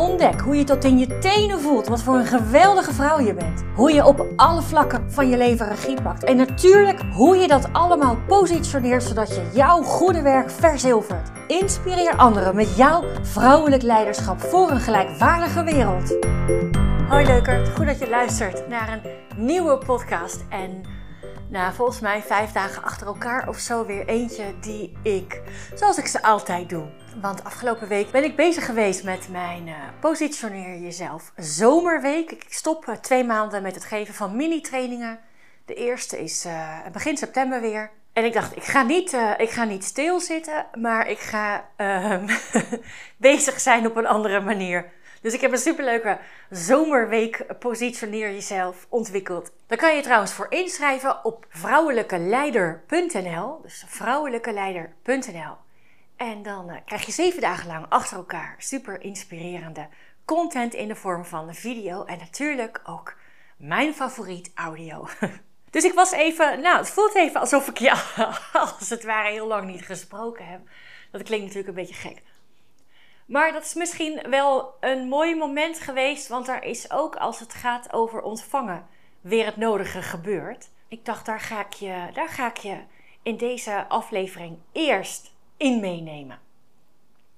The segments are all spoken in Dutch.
Ontdek hoe je tot in je tenen voelt wat voor een geweldige vrouw je bent. Hoe je op alle vlakken van je leven regie pakt. En natuurlijk hoe je dat allemaal positioneert zodat je jouw goede werk verzilvert. Inspireer anderen met jouw vrouwelijk leiderschap voor een gelijkwaardige wereld. Hoi leukert, goed dat je luistert naar een nieuwe podcast. En nou, volgens mij vijf dagen achter elkaar of zo weer eentje die ik, zoals ik ze altijd doe. Want afgelopen week ben ik bezig geweest met mijn uh, Positioneer Jezelf Zomerweek. Ik stop uh, twee maanden met het geven van mini-trainingen. De eerste is uh, begin september weer. En ik dacht, ik ga niet, ik ga niet stilzitten, maar ik ga ehm, bezig zijn op een andere manier. Dus ik heb een superleuke zomerweek Positioneer Jezelf ontwikkeld. Daar kan je trouwens voor inschrijven op vrouwelijkeleider.nl. Dus vrouwelijkeleider.nl. En dan uh, krijg je zeven dagen lang achter elkaar super inspirerende content in de vorm van video en natuurlijk ook mijn favoriet audio. Dus ik was even, nou, het voelt even alsof ik je als het ware heel lang niet gesproken heb. Dat klinkt natuurlijk een beetje gek. Maar dat is misschien wel een mooi moment geweest, want er is ook als het gaat over ontvangen weer het nodige gebeurd. Ik dacht, daar ga ik je, daar ga ik je in deze aflevering eerst in meenemen.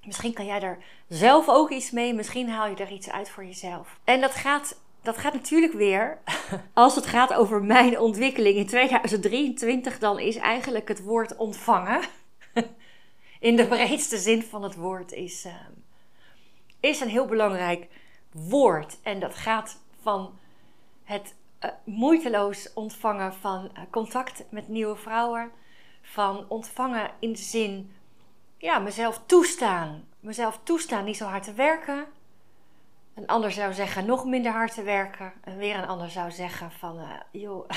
Misschien kan jij er zelf ook iets mee, misschien haal je er iets uit voor jezelf. En dat gaat, dat gaat natuurlijk weer, als het gaat over mijn ontwikkeling in 2023, dan is eigenlijk het woord ontvangen, in de breedste zin van het woord, is, uh, is een heel belangrijk woord. En dat gaat van het uh, moeiteloos ontvangen van uh, contact met nieuwe vrouwen, van ontvangen in de zin ja, mezelf toestaan. Mezelf toestaan niet zo hard te werken. Een ander zou zeggen nog minder hard te werken. En weer een ander zou zeggen van, uh, joh,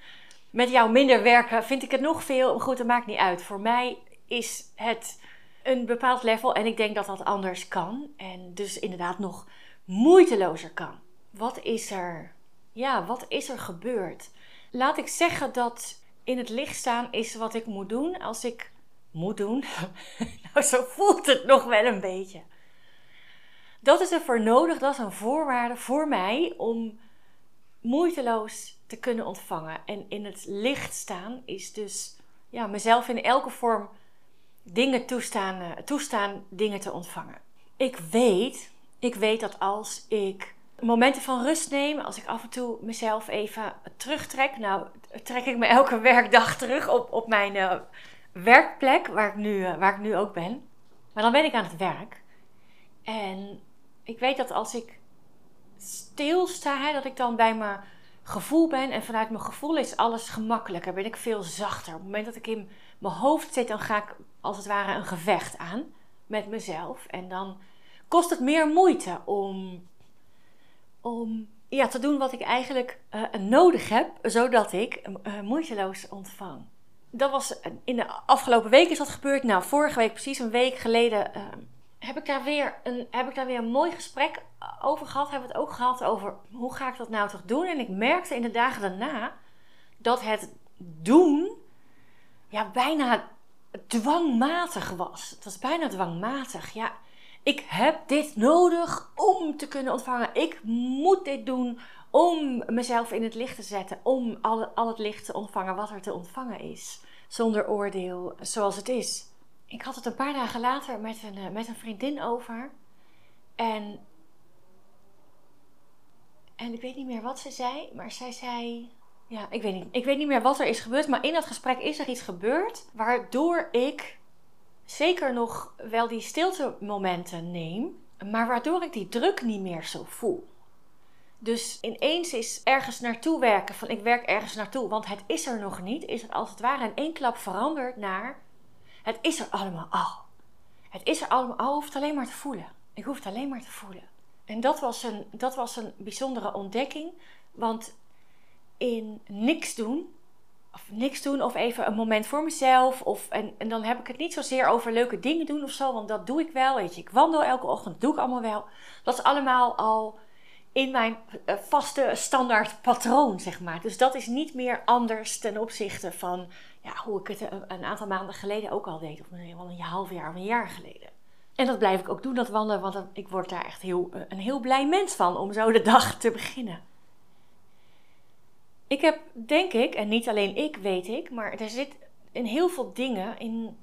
met jou minder werken vind ik het nog veel. Goed, dat maakt niet uit. Voor mij is het een bepaald level en ik denk dat dat anders kan. En dus inderdaad nog moeitelozer kan. Wat is er, ja, wat is er gebeurd? Laat ik zeggen dat in het licht staan is wat ik moet doen als ik moet doen. nou, zo voelt het nog wel een beetje. Dat is ervoor nodig, dat is een voorwaarde voor mij om moeiteloos te kunnen ontvangen. En in het licht staan is dus ja, mezelf in elke vorm dingen toestaan, uh, toestaan dingen te ontvangen. Ik weet, ik weet dat als ik momenten van rust neem, als ik af en toe mezelf even terugtrek, nou trek ik me elke werkdag terug op, op mijn uh, werkplek, waar ik, nu, uh, waar ik nu ook ben. Maar dan ben ik aan het werk. En ik weet dat als ik stilsta, hè, dat ik dan bij mijn gevoel ben. En vanuit mijn gevoel is alles gemakkelijker. Ben ik veel zachter. Op het moment dat ik in mijn hoofd zit, dan ga ik als het ware een gevecht aan met mezelf. En dan kost het meer moeite om, om ja, te doen wat ik eigenlijk uh, nodig heb, zodat ik uh, moeiteloos ontvang dat was in de afgelopen week is dat gebeurd. Nou, vorige week, precies een week geleden, heb, ik daar weer een, heb ik daar weer een mooi gesprek over gehad. Hebben we het ook gehad over hoe ga ik dat nou toch doen? En ik merkte in de dagen daarna dat het doen ja, bijna dwangmatig was. Het was bijna dwangmatig. Ja, ik heb dit nodig om te kunnen ontvangen. Ik moet dit doen om mezelf in het licht te zetten, om al, al het licht te ontvangen wat er te ontvangen is, zonder oordeel, zoals het is. Ik had het een paar dagen later met een, eh, met een vriendin over en, en ik weet niet meer wat ze zei, maar zij zei, ja, ik weet, niet, ik weet niet meer wat er is gebeurd, maar in dat gesprek is er iets gebeurd waardoor ik zeker nog wel die stilte momenten neem, maar waardoor ik die druk niet meer zo voel. Dus ineens is ergens naartoe werken, van ik werk ergens naartoe, want het is er nog niet, is het als het ware in één klap veranderd naar het is er allemaal al. Het is er allemaal al, hoeft alleen maar te voelen. Ik hoef het alleen maar te voelen. En dat was een, dat was een bijzondere ontdekking, want in niks doen of niks doen of even een moment voor mezelf. Of, en, en dan heb ik het niet zozeer over leuke dingen doen of zo, want dat doe ik wel. Weet je, ik wandel elke ochtend, doe ik allemaal wel. Dat is allemaal al in mijn eh, vaste standaard patroon, zeg maar. Dus dat is niet meer anders ten opzichte van ja, hoe ik het eh, een aantal maanden geleden ook al deed. Of misschien wel een half jaar of een jaar geleden. En dat blijf ik ook doen, dat wandelen, want ik word daar echt heel, eh, een heel blij mens van om zo de dag te beginnen. Ik heb, denk ik, en niet alleen ik weet ik, maar er zit in heel veel dingen, in,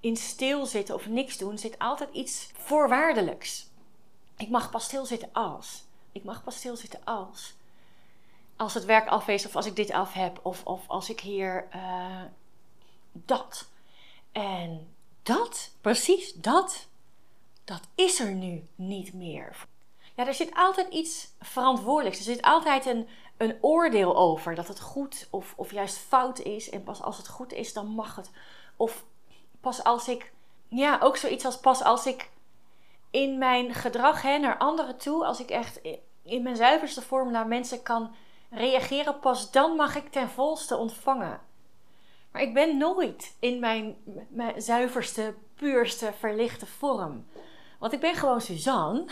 in stilzitten of niks doen, zit altijd iets voorwaardelijks. Ik mag pas stilzitten als. Ik mag pas stilzitten als. Als het werk af is, of als ik dit af heb, of, of als ik hier uh, dat. En dat, precies dat, dat is er nu niet meer. Ja, er zit altijd iets verantwoordelijks. Er zit altijd een, een oordeel over dat het goed of, of juist fout is. En pas als het goed is, dan mag het. Of pas als ik, ja, ook zoiets als pas als ik in mijn gedrag hè, naar anderen toe, als ik echt in mijn zuiverste vorm naar mensen kan reageren, pas dan mag ik ten volste ontvangen. Maar ik ben nooit in mijn, mijn zuiverste, puurste, verlichte vorm. Want ik ben gewoon Suzanne.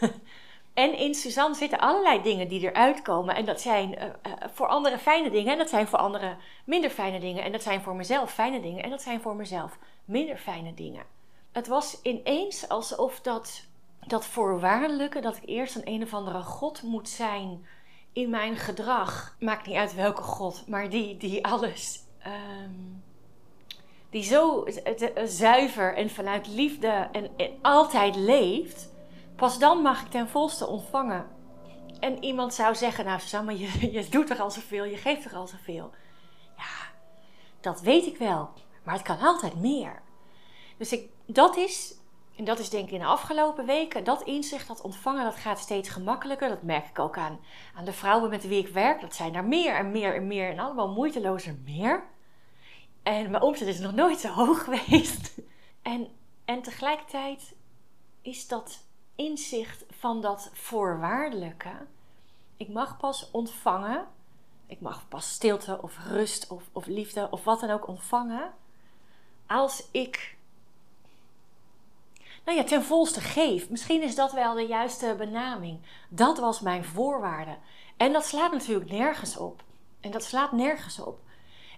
en in Suzanne zitten allerlei dingen die eruit komen. En dat zijn uh, uh, voor anderen fijne dingen. En dat zijn voor anderen minder fijne dingen. En dat zijn voor mezelf fijne dingen. En dat zijn voor mezelf minder fijne dingen. Het was ineens alsof dat, dat voorwaardelijke, dat ik eerst een een of andere God moet zijn in mijn gedrag. Maakt niet uit welke God, maar die, die alles. Um, die zo zuiver en vanuit liefde en, altijd leeft, pas dan mag ik ten volste ontvangen. En iemand zou zeggen, nou Susanne, je, je doet er al zoveel, je geeft er al zoveel. Ja, dat weet ik wel, maar het kan altijd meer. Dus ik, dat is, en dat is denk ik in de afgelopen weken, dat inzicht, dat ontvangen, dat gaat steeds gemakkelijker. Dat merk ik ook aan, aan de vrouwen met wie ik werk. Dat zijn er meer en meer en meer en allemaal moeitelozer meer. En mijn omzet is nog nooit zo hoog geweest. En, en tegelijkertijd is dat inzicht van dat voorwaardelijke. Ik mag pas ontvangen. Ik mag pas stilte of rust of, of liefde of wat dan ook ontvangen. Als ik nou ja, ten volste geef. Misschien is dat wel de juiste benaming. Dat was mijn voorwaarde. En dat slaat natuurlijk nergens op. En dat slaat nergens op.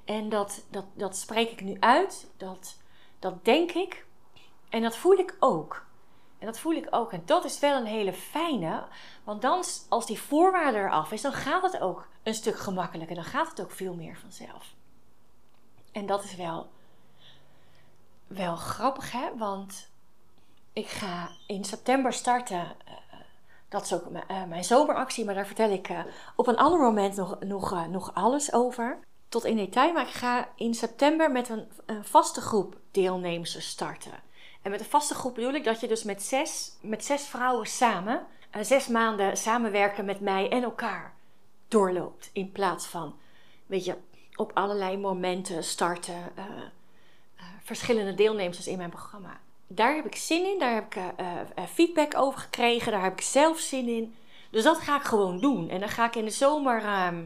En dat, dat, dat spreek ik nu uit, dat, dat denk ik en dat voel ik ook. En dat voel ik ook. En dat is wel een hele fijne, want dan, als die voorwaarde eraf is, dan gaat het ook een stuk gemakkelijker. Dan gaat het ook veel meer vanzelf. En dat is wel, wel grappig, hè? Want ik ga in september starten. Uh, dat is ook uh, mijn zomeractie, maar daar vertel ik uh, op een ander moment nog, nog, nog alles over tot in detail, maar ik ga in september met een, vaste groep deelnemers starten. En met een vaste groep bedoel ik dat je dus met zes, met zes vrouwen samen, uh, zes maanden samenwerken met mij en elkaar doorloopt. In plaats van, weet je, op allerlei momenten starten uh, uh, verschillende deelnemers in mijn programma. Daar heb ik zin in, daar heb ik feedback over gekregen, daar heb ik zelf zin in. Dus dat ga ik gewoon doen. En dan ga ik in de zomer ehm,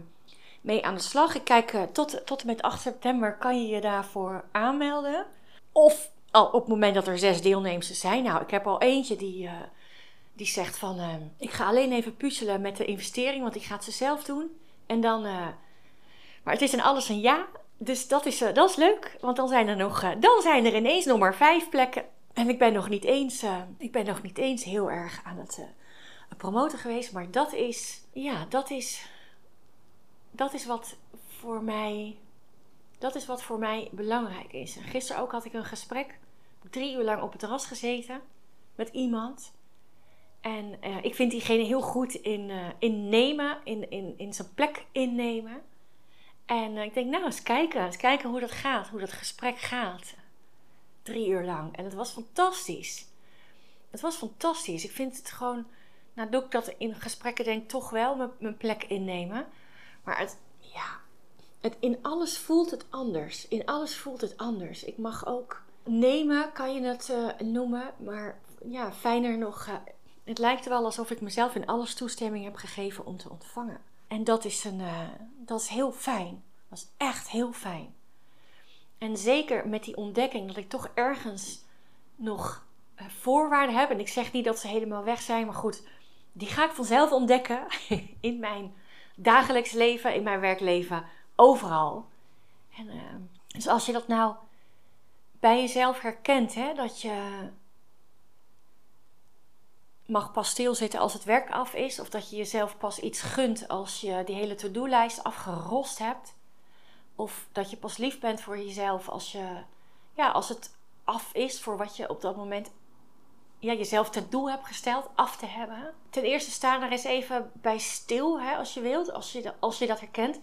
mee aan de slag. Ik kijk uh, tot, tot en met 8 september kan je je daarvoor aanmelden. Of al op het moment dat er zes deelnemers zijn. Nou, ik heb al eentje die, uh, die zegt van... Uh, ik ga alleen even puzzelen met de investering, want ik ga het ze zelf doen. En dan... maar het is in alles een ja. Dus dat is, dat is leuk, want dan zijn er nog... dan zijn er ineens nog maar vijf plekken. En ik ben nog niet eens, ik ben nog niet eens heel erg aan het promoten geweest. Maar dat is... Ja, dat is dat is wat voor mij, dat is wat voor mij belangrijk is. gisteren ook had ik een gesprek, drie uur lang op het terras gezeten met iemand. En uh, ik vind diegene heel goed in, uh, in in, in, in zijn plek innemen. En uh, ik denk, nou, eens kijken, eens kijken hoe dat gaat, hoe dat gesprek gaat. Drie uur lang. En het was fantastisch. Het was fantastisch. Ik vind het gewoon, nou doe ik dat in gesprekken denk toch wel, mijn plek innemen. Maar het, ja, het, in alles voelt het anders. In alles voelt het anders. Ik mag ook nemen, kan je het uh, noemen. Maar ja, fijner nog. Uh, het lijkt wel alsof ik mezelf in alles toestemming heb gegeven om te ontvangen. En dat is, een, uh, dat is heel fijn. Dat is echt heel fijn. En zeker met die ontdekking dat ik toch ergens nog eh, voorwaarden heb. En ik zeg niet dat ze helemaal weg zijn, maar goed, die ga ik vanzelf ontdekken in mijn dagelijks leven, in mijn werkleven, overal. En, uh, dus als je dat nou bij jezelf herkent, hè, dat je mag pas stilzitten als het werk af is, of dat je jezelf pas iets gunt als je die hele to-do-lijst afgerost hebt, of dat je pas lief bent voor jezelf als, je, ja, als het af is voor wat je op dat moment ja, jezelf ten doel hebt gesteld af te hebben. Ten eerste sta er eens even bij stil, hè, als je wilt, als je, als je dat herkent.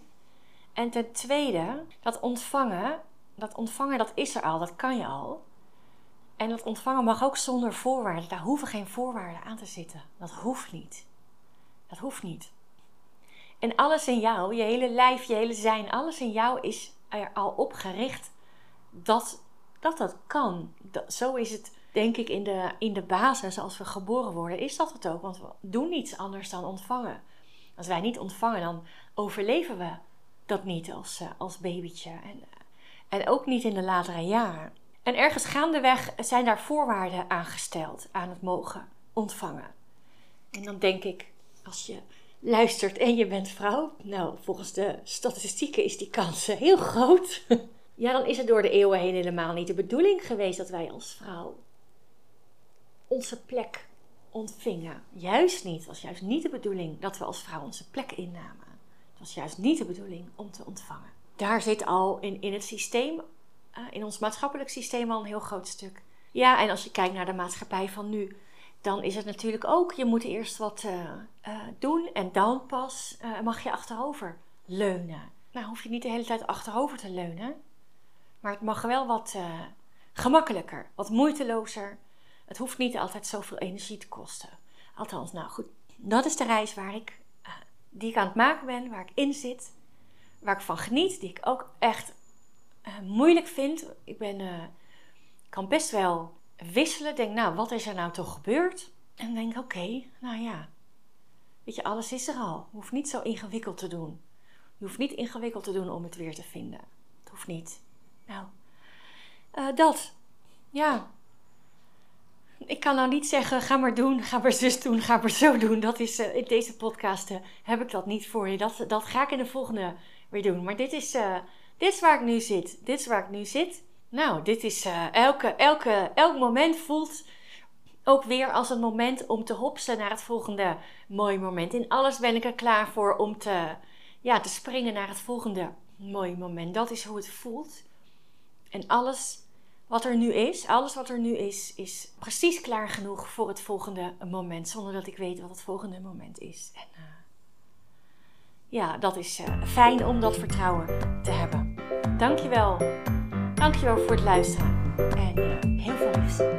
En ten tweede, dat ontvangen, dat ontvangen dat is er al, dat kan je al. En dat ontvangen mag ook zonder voorwaarden. Daar hoeven geen voorwaarden aan te zitten. Dat hoeft niet. Dat hoeft niet. En alles in jou, je hele lijf, je hele zijn, alles in jou is er al op gericht dat dat, dat kan. Dat, zo is het, denk ik, in de, in de basis als we geboren worden, is dat het ook. Want we doen niets anders dan ontvangen. Als wij niet ontvangen, dan overleven we dat niet als, uh, als babytje. En, en ook niet in de latere jaren. En ergens gaandeweg zijn daar voorwaarden aangesteld aan het mogen ontvangen. En dan denk ik, als je luistert en je bent vrouw, nou, volgens de statistieken is die kans heel groot. ja, dan is het door de eeuwen heen helemaal niet de bedoeling geweest dat wij als vrouw onze plek ontvingen. Juist niet. Het was juist niet de bedoeling dat we als vrouw onze plek innamen. Het was juist niet de bedoeling om te ontvangen. Daar zit al in, in het systeem eh, in ons maatschappelijk systeem al een heel groot stuk. Ja, en als je kijkt naar de maatschappij van nu, dan is het natuurlijk ook, je moet eerst wat uh, uh, doen en dan pas mag je achterover leunen. Nou hoef je niet de hele tijd achterover te leunen, maar het mag wel wat gemakkelijker, wat moeitelozer. Het hoeft niet altijd zoveel energie te kosten. Althans, nou goed, dat is de reis waar ik, die ik aan het maken ben, waar ik in zit, waar ik van geniet, die ik ook echt uh, moeilijk vind. Ik ben, uh, kan best wel wisselen. Denk, nou, wat is er nou toch gebeurd? En denk, oké, nou ja. Weet je, alles is er al. Je hoeft niet zo ingewikkeld te doen. Je hoeft niet ingewikkeld te doen om het weer te vinden. Het hoeft niet. Nou, dat. Ja. Ik kan nou niet zeggen, ga maar doen, ga maar zus doen, ga maar zo doen. Dat is, in deze podcast heb ik dat niet voor je. Dat, dat ga ik in de volgende weer doen. Maar dit is dit is waar ik nu zit. Dit is waar ik nu zit. Nou, dit is elke, elke, elk moment voelt ook weer als een moment om te hopsen naar het volgende mooie moment. In alles ben ik er klaar voor om te, ja, te springen naar het volgende mooie moment. Dat is hoe het voelt. En alles wat er nu is, alles wat er nu is, is precies klaar genoeg voor het volgende moment. Zonder dat ik weet wat het volgende moment is. En, uh, ja, dat is uh, fijn om dat vertrouwen te hebben. Dankjewel. Dankjewel voor het luisteren. En uh, heel veel liefs.